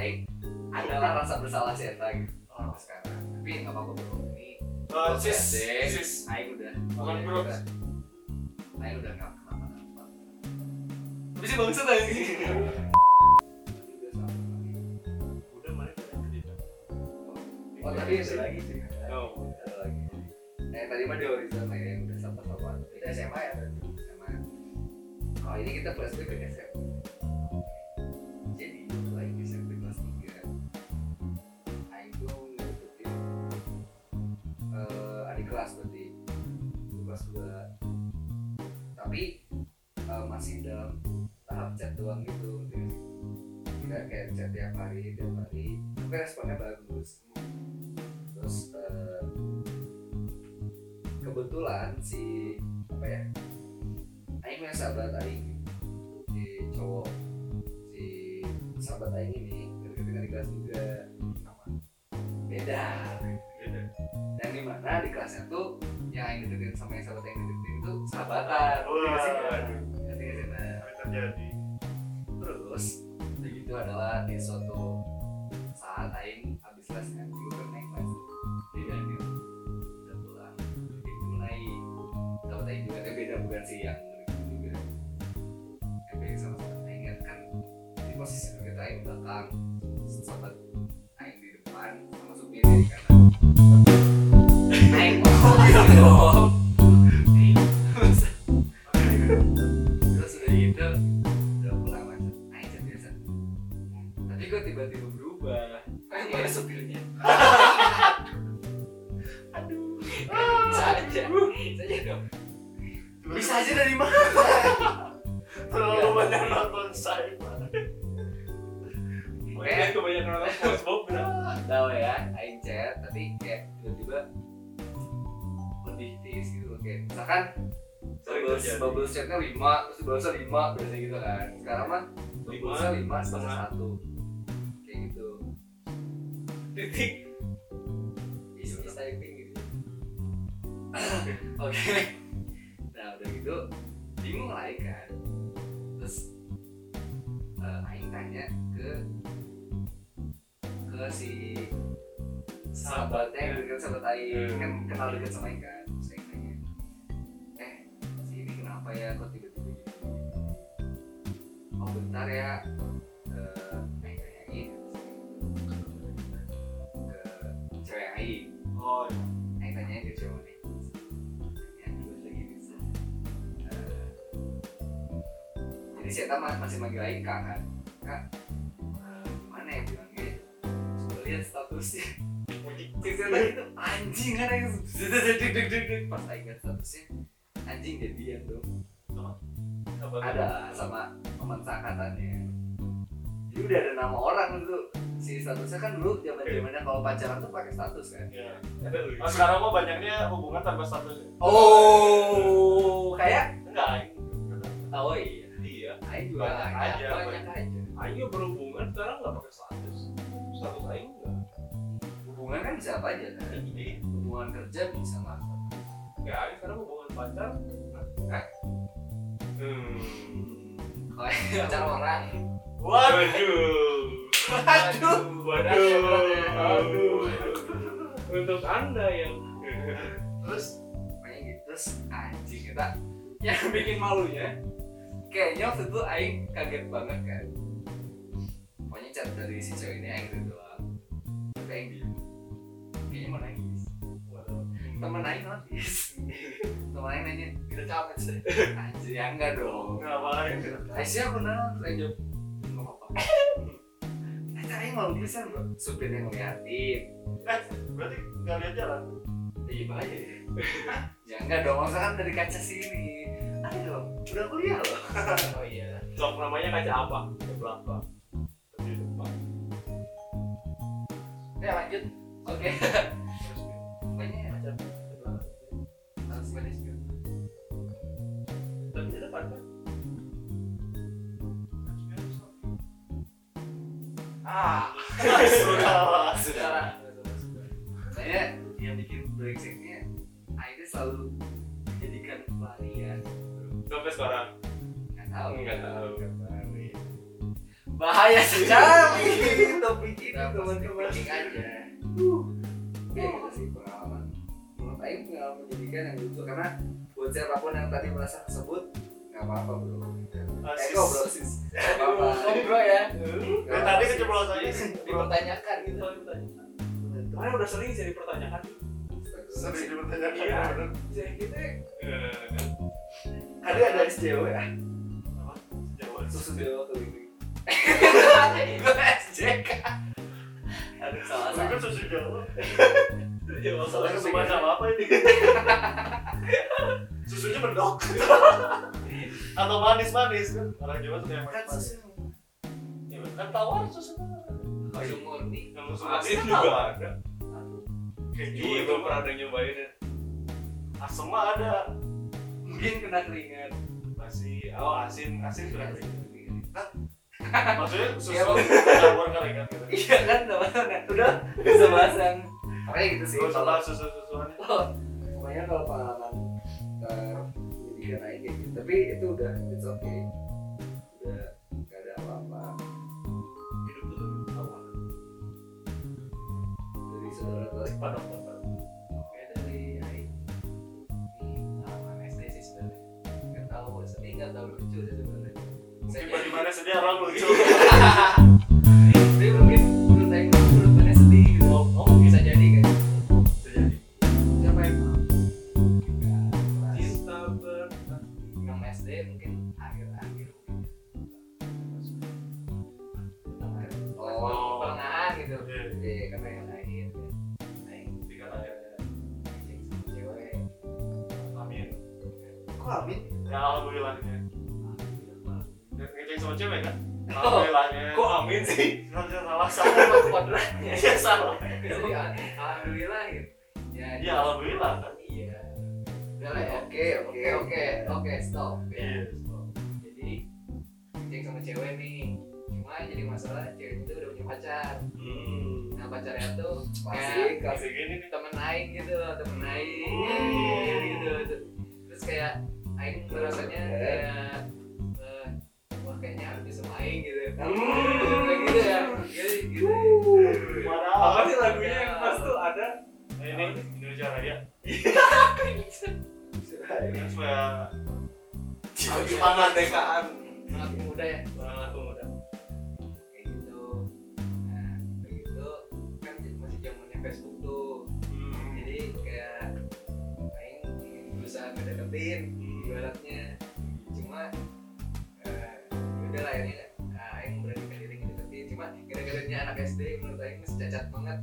[SPEAKER 1] Aing adalah rasa bersalah si Eta gitu.
[SPEAKER 3] Oh.
[SPEAKER 1] Sampai sekarang. Tapi nggak apa-apa bro. Ini
[SPEAKER 3] Eh,
[SPEAKER 1] Terus
[SPEAKER 3] sis, sis.
[SPEAKER 1] Aing udah. Iya,
[SPEAKER 3] bro.
[SPEAKER 1] Aing udah nggak kenapa-napa. Tapi sih bangsat aja.
[SPEAKER 2] Udah mana pada cerita
[SPEAKER 1] Oh tadi ada lagi sih.
[SPEAKER 2] Oh
[SPEAKER 1] Ada lagi. Eh tadi mah di horizon ya yang udah sama-sama. Kita SMA ya berarti. SMA. Oh ini kita flashback ke SMA. Jadi lagi SMP kelas berarti. Kelas 2 Tapi eh, masih dalam tahap chat doang gitu? Kita kayak chat tiap hari, tiap hari. Tapi responnya bagus. Terus eh, kebetulan si apa ya Aing punya sahabat Aing. Si cowok si sahabat Aing ini deketin di kelas juga. Sama beda Dan di kelasnya tuh yang Aing deketin sama yang sahabat Aing deketin itu sahabatan
[SPEAKER 3] Wah.
[SPEAKER 1] Ngerti nggak sih? Nggak sih? Nah,
[SPEAKER 3] terjadi?
[SPEAKER 1] terus udah gitu adalah di suatu saat Aing habis les kan juga naik kelas di Daniel udah pulang jadi mulai sahabat Aing juga tapi beda bukan sih yang juga yang beda sama sahabat Aing kan di posisi kita Aing belakang sahabat よ。misalkan bubble, bubble setnya lima terus bubble lima biasanya gitu kan. Sekarang mah bubble lima setengah satu. Kayak gitu.
[SPEAKER 2] Titik.
[SPEAKER 1] Is is typing gitu. Oke. Nah udah gitu bingung lah Aing kan. Terus eh, Aing tanya ke ke si sahabatnya yang dekat sahabat Aing.
[SPEAKER 2] Hmm.
[SPEAKER 1] kan kenal dekat sama Aing kan. Terus ini kenapa ya kok tiba-tiba gitu oh bentar ya. Eh ke cewek Aing
[SPEAKER 3] oh iya.
[SPEAKER 1] Aing tanyain ke cewek terus lagi jadi masih manggil Aing kak kan? Kak eh, mana ya bilangnya? Coba lihat statusnya. Si Eta itu anjing kan deg. Pas Aing lihat statusnya anjing jadian dong.
[SPEAKER 3] Apa tuh?
[SPEAKER 1] ada sama teman seangkatannya. Jadi udah ada nama orang itu. Si statusnya kan dulu zaman zamannya kalau pacaran tuh pakai status kan.
[SPEAKER 3] Iya.
[SPEAKER 2] lu
[SPEAKER 3] Nah, sekarang mah banyaknya hubungan tanpa status ya.
[SPEAKER 1] oh kayak?
[SPEAKER 3] Enggak,
[SPEAKER 1] oh iya.
[SPEAKER 2] Iya.
[SPEAKER 1] Aing juga
[SPEAKER 3] Banyak
[SPEAKER 1] banyak
[SPEAKER 3] aja,
[SPEAKER 1] banyak aja.
[SPEAKER 2] Ayo berhubungan sekarang nggak pakai status. Status aing nggak.
[SPEAKER 1] Hubungan kan bisa apa aja kan?
[SPEAKER 2] Iya.
[SPEAKER 1] hubungan kerja bisa nggak
[SPEAKER 2] kayak aing sekarang hubungan pacar
[SPEAKER 1] Hah?
[SPEAKER 2] hmm
[SPEAKER 1] kalau pacar orang
[SPEAKER 3] Waduh.
[SPEAKER 2] Waduh.
[SPEAKER 1] Waduh.
[SPEAKER 2] Waduh. Untuk anda yang
[SPEAKER 3] Terus
[SPEAKER 1] Pokoknya gitu terus anjing kita yang bikin malunya kayaknya waktu itu Aing kaget banget kan pokoknya chat dari si cewek ini Aing gitu doang tapi Aing diem kayaknya mau nangis temen Aing notis temen Aing nanya kita capek sih anjir ya enggak dong
[SPEAKER 3] ngapain?
[SPEAKER 1] Aisyah aku nanya terus Aing jawab nggak apa-apa Ternyata Aing malu pisan bro supirnya ngeliatin
[SPEAKER 3] Eh, berarti nggak lihat jalan.
[SPEAKER 1] Iya bahaya ya. ya enggak dong, masa kan dari kaca sini. Ada dong, udah kuliah loh. oh iya.
[SPEAKER 2] sok namanya kaca apa kaca belakang di depan
[SPEAKER 1] Ya lanjut. Oke. Pokoknya
[SPEAKER 2] kaca depan kan
[SPEAKER 3] Ah, sudah.
[SPEAKER 1] Saudara. Saya yang bikin brexitnya, Aida selalu menjadikan pelarian.
[SPEAKER 2] sampai sekarang
[SPEAKER 1] Nggak tahu.
[SPEAKER 2] Nggak tahu.
[SPEAKER 1] Bahaya sekali topik ini teman-teman. aja. Uh, Oke, itu sih pengalaman. Menurut Aing pengalaman menjadikan yang lucu karena buat siapa pun yang tadi merasa tersebut apa-apa bro.
[SPEAKER 3] Ah,
[SPEAKER 1] Eh kok bro sis? Kok bro ya?
[SPEAKER 3] Eh, tadi keceplosannya
[SPEAKER 1] dipertanyakan gitu.
[SPEAKER 2] Kemarin udah sering sih dipertanyakan
[SPEAKER 3] sering dipertanyakan.
[SPEAKER 2] Iya.
[SPEAKER 3] bener.
[SPEAKER 1] Jadi kita
[SPEAKER 2] Eh,
[SPEAKER 1] ada ada SJW ya?
[SPEAKER 3] Apa? Jawa.
[SPEAKER 1] Susu Jawa keliling. Gue SJK. Aduh salah
[SPEAKER 3] kan susu Jawa.
[SPEAKER 2] ya masalah
[SPEAKER 3] Susu macam apa ini? Susunya mendok. Atau manis-manis kan? Orang Jawa suka yang
[SPEAKER 1] Kan
[SPEAKER 3] manis-manis.
[SPEAKER 1] susu
[SPEAKER 3] Ya, Kan tawar susu.
[SPEAKER 1] susu murni.
[SPEAKER 2] yang musuh
[SPEAKER 3] Asin juga
[SPEAKER 2] ada
[SPEAKER 3] Kayak
[SPEAKER 2] iya
[SPEAKER 3] gitu.
[SPEAKER 2] gue pernah ada nyobain ya
[SPEAKER 3] Asam mah ada.
[SPEAKER 1] Mungkin kena keringat.
[SPEAKER 3] Masih, oh asin, asin sudah Maksudnya susu
[SPEAKER 1] Iya, Bang.
[SPEAKER 3] campur keringat gitu.
[SPEAKER 1] Iya kan teman-teman udah bisa bahas yang Makanya gitu sih.
[SPEAKER 3] Gak salah susu-susuannya.
[SPEAKER 1] Oh, pokoknya kalau pengalaman Tapi itu udah it's okay. Gitu gitu
[SPEAKER 3] ya
[SPEAKER 1] gitu.
[SPEAKER 2] Apa sih lagunya yang pas tuh ada?
[SPEAKER 3] Ini Indonesia Raya. Supaya
[SPEAKER 2] Semangat dekaan.
[SPEAKER 4] sangat muda ya
[SPEAKER 2] Semangat pemuda.
[SPEAKER 4] kayak gitu nah kayak gitu kan masih zamannya Facebook tuh
[SPEAKER 3] Hmm.
[SPEAKER 4] jadi kayak ingin berusaha ngedeketin SD menurut aing masih cacat banget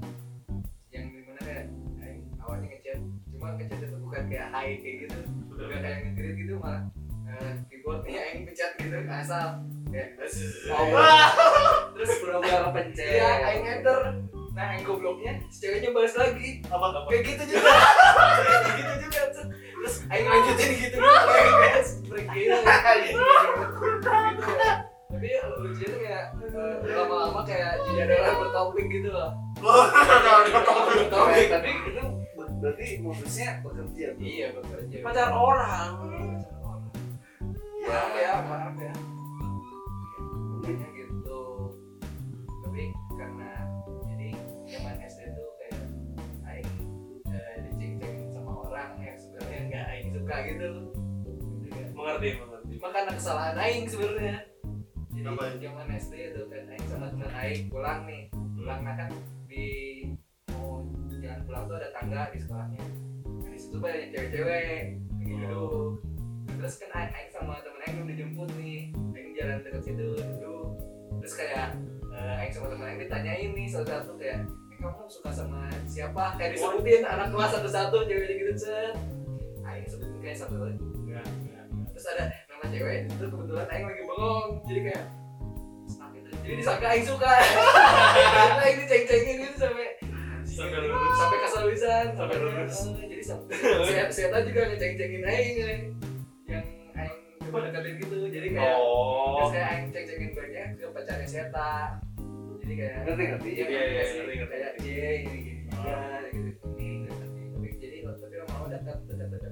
[SPEAKER 4] yang di mana kayak aing awalnya ngechat cuma ngechat itu bukan kayak hai kayak gitu udah kayak nge gitu malah eh, keyboardnya aing pencet gitu asal kayak
[SPEAKER 3] Wah.
[SPEAKER 4] terus pura-pura kepencet iya aing enter nah aing gobloknya si ceweknya balas lagi
[SPEAKER 3] Apa?
[SPEAKER 4] kayak gitu juga kayak gitu juga terus aing lanjutin gitu gitu kayak break gitu gitu ya tapi ya lucunya tuh kayak eh, lama-lama kayak jadi ada orang bertopik gitu loh bertopik
[SPEAKER 1] Tapi itu berarti modusnya bekerja.
[SPEAKER 4] iya bekerja
[SPEAKER 1] Pacar orang.
[SPEAKER 4] maaf ya maaf ya Pokoknya gitu tapi karena jadi zaman SD tuh kayak aing eh, diceng-cengin sama orang yang sebenarnya nggak aing suka gitu.
[SPEAKER 2] Mengerti, mengerti.
[SPEAKER 4] cuma karena kesalahan aing sebenarnya
[SPEAKER 3] Apa?
[SPEAKER 4] zaman SD itu kan aing sama teman aing pulang nih. Pulang nah kan di mau jalan pulang tuh ada tangga di sekolahnya. Nah, di situ banyak cewek-cewek gitu. Terus kan aing, sama temen aing udah dijemput nih. Aing jalan dekat situ duduk terus kayak aing sama temen aing ditanyain nih satu-satu kayak eh, kamu suka sama siapa? Kayak disebutin anak kelas satu-satu cewek gitu set aing sebutin kayak satu
[SPEAKER 2] Enggak, enggak.
[SPEAKER 4] terus ada cewek itu kebetulan aing lagi bengong jadi kayak gitu. jadi disangka aing suka Ternyata aing diceng-cengin gitu sampai
[SPEAKER 2] Sampai lulus.
[SPEAKER 4] sampai keseluruhan
[SPEAKER 2] Sampai lulus.
[SPEAKER 4] jadi sampai saya saya juga ngeceng-cengin aing yang aing coba deketin gitu jadi kayak
[SPEAKER 2] Oh.
[SPEAKER 4] kayak aing ceng-cengin banyak ke pacarnya Seta jadi kayak
[SPEAKER 1] Ngerti, ngerti.
[SPEAKER 4] iya
[SPEAKER 2] Iya, iya, ngerti, ngerti.
[SPEAKER 4] kayak J gini gini ya gitu ini tapi jadi tapi lama dekat dekat dekat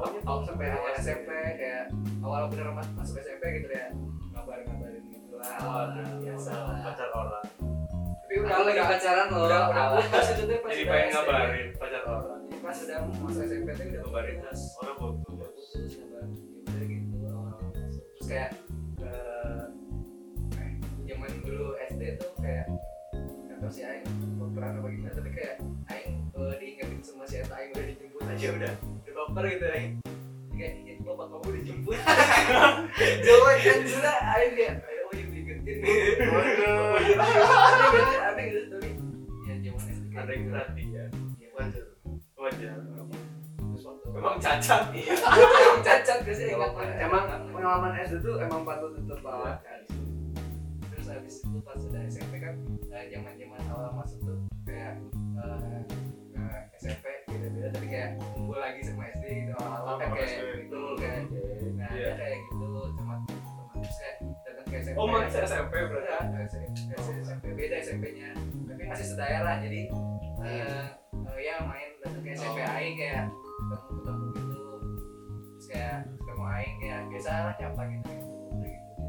[SPEAKER 4] oh, oh, sampai awal SMP kayak awal bener mas- masuk SMP gitu ya ngabarin ngabarin gitu lah.
[SPEAKER 2] Waduh,
[SPEAKER 4] biasa lah.
[SPEAKER 2] pacar orang.
[SPEAKER 4] tapi udah
[SPEAKER 1] Kalau lagi
[SPEAKER 4] udah-
[SPEAKER 1] pacaran lo.
[SPEAKER 4] udah udah. Putus itu tuh pas
[SPEAKER 2] Jadi
[SPEAKER 4] udah
[SPEAKER 2] pengen ngabarin pacar orang.
[SPEAKER 4] pas udah masuk SMP tuh udah
[SPEAKER 2] Ngabarin
[SPEAKER 4] putus.
[SPEAKER 3] Orang
[SPEAKER 4] udah
[SPEAKER 3] putus.
[SPEAKER 4] ngabarin gitu terus kayak eh, eh, zaman dulu SD tuh kayak nggak tahu sih Aing baperan apa gimana tapi kayak Aing eh, diingetin sama si Aing udah aja udah udah baper gitu Aing kayak itu bapak kamu dijemput jauh kan sudah Aing kayak ayo oh yang diingetin nih gitu aneh gitu tapi ya zaman
[SPEAKER 2] Ada yang
[SPEAKER 4] gitu.
[SPEAKER 2] perhatian.
[SPEAKER 4] Ya,
[SPEAKER 3] Wajar.
[SPEAKER 2] Wajar. Memang cacat.
[SPEAKER 4] iya emang cacat gak sih ingat
[SPEAKER 1] Emang pengalaman SD tuh emang patut ditertawakan.
[SPEAKER 4] terus habis itu pas udah SMP kan zaman zaman awal masuk tuh kayak eh, ke SMP gitu beda tapi kayak kumpul lagi sama SD gitu awal kan
[SPEAKER 3] Sama
[SPEAKER 4] kayak gitu kan. Nah
[SPEAKER 2] Iya.
[SPEAKER 4] dia kayak gitu cuma cuma terus kayak datang ke SMP
[SPEAKER 2] Oh, masih SMP berarti.
[SPEAKER 4] Enggak, SMP, SMP beda SMP-nya tapi masih sedaerah. Jadi eh, eh, ya main datang ke SMP
[SPEAKER 3] Oh.
[SPEAKER 4] Aing kayak ketemu ketemu gitu. Terus kayak ketemu Aing kayak biasa lah nyapa gitu gitu Udah gitu.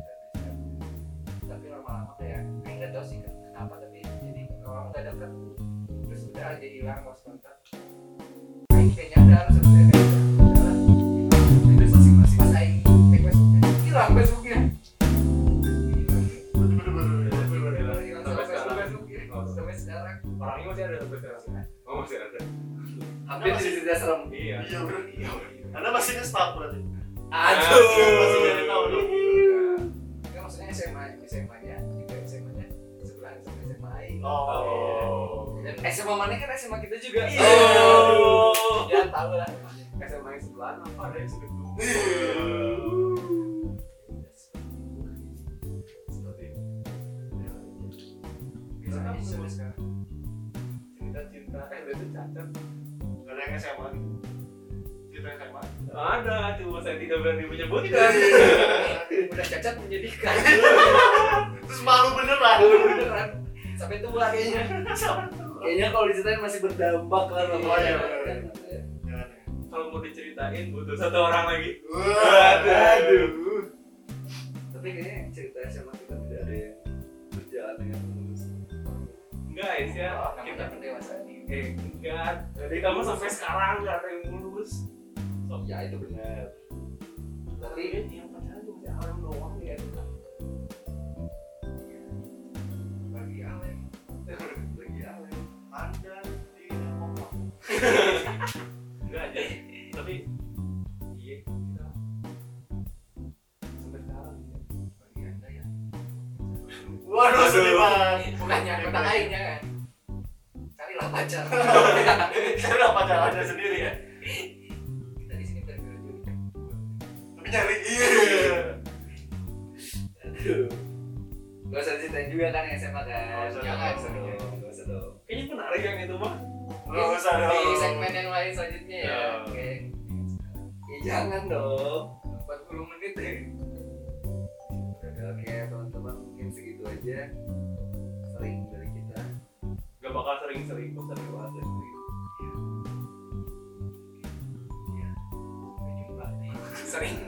[SPEAKER 4] Tapi lama-lama kayak Aing nggak tahu sih kenapa tapi jadi orang nggak deket terus udah aja hilang lost kontak kayak nyadar sebenarnya kayak lah, hilang. masing-masing Facebooknya. Facebook Facebooknya
[SPEAKER 2] Oh.
[SPEAKER 4] sampai sekarang
[SPEAKER 2] Orangnya masih ada sampai sekarang. Oh, masih ada.
[SPEAKER 1] Hampir jadi cerita serem.
[SPEAKER 2] Iya.
[SPEAKER 3] Iya bro. Anda masih nge-stuck berarti.
[SPEAKER 2] Aduh.
[SPEAKER 3] Masih nyari tahu dong.
[SPEAKER 4] Enggak maksudnya SMA SMA nya juga SMA nya sebelahan sama SMA Aing
[SPEAKER 3] Oh.
[SPEAKER 4] dan
[SPEAKER 1] SMA mana kan SMA kita juga.
[SPEAKER 4] Iya. Ya tahu lah
[SPEAKER 2] SMA yang sebelah apa ada yang sebelah?
[SPEAKER 4] Bisa aja sampai sekarang cerita
[SPEAKER 2] cinta eh itu cacat
[SPEAKER 3] Gak ada yang SMA. Cerita SMA.
[SPEAKER 2] ada cuma saya tidak berani menyebutkan
[SPEAKER 4] Udah cacat menyedihkan.
[SPEAKER 3] Terus malu beneran.
[SPEAKER 4] Beneran. Sampai tua kayaknya. Kayaknya kalau diceritain masih berdampak lah sama
[SPEAKER 2] kalau mau diceritain butuh satu orang lagi
[SPEAKER 3] Wah,
[SPEAKER 2] Aduh.
[SPEAKER 4] Tapi kayaknya cerita SMA kita tidak ada yang berjalan dengan mulus.
[SPEAKER 2] guys ya
[SPEAKER 4] Namanya
[SPEAKER 2] kita
[SPEAKER 4] pendewasaan ini.
[SPEAKER 2] eh enggak jadi kamu sampai sekarang nggak ada yang mulus
[SPEAKER 4] Ya itu benar.
[SPEAKER 2] tapi yang pacaran masih awam doang ya
[SPEAKER 4] Bagi Alem. Bagi Alem.
[SPEAKER 3] Anda tidak ngomong.
[SPEAKER 2] tapi iya kita sampai sekarang ya.
[SPEAKER 4] Bagi Anda yang
[SPEAKER 3] Waduh, sedih banget.
[SPEAKER 4] bukannya lainnya kan. Carilah pacar.
[SPEAKER 3] Udah pacarannya sendiri ya.
[SPEAKER 4] Kita di sini.
[SPEAKER 3] Tapi nyari iya.
[SPEAKER 4] Aduh. Gak usah ceritain juga kan yang SMA kan. Jangan
[SPEAKER 3] dong.
[SPEAKER 4] dong. Gak usah dong.
[SPEAKER 2] kayaknya menarik yang itu mah
[SPEAKER 3] Nggak usah
[SPEAKER 4] Di
[SPEAKER 3] dong.
[SPEAKER 4] segmen yang lain selanjutnya ya.
[SPEAKER 2] Ya.
[SPEAKER 4] Oke. Ya jangan dong. 40 menit deh. Udah, Oke teman-teman mungkin segitu aja. Sering dari kita.
[SPEAKER 2] gak bakal sering-sering kok sering banget ya.
[SPEAKER 4] Ya. Sampai jumpa di sering. Oke.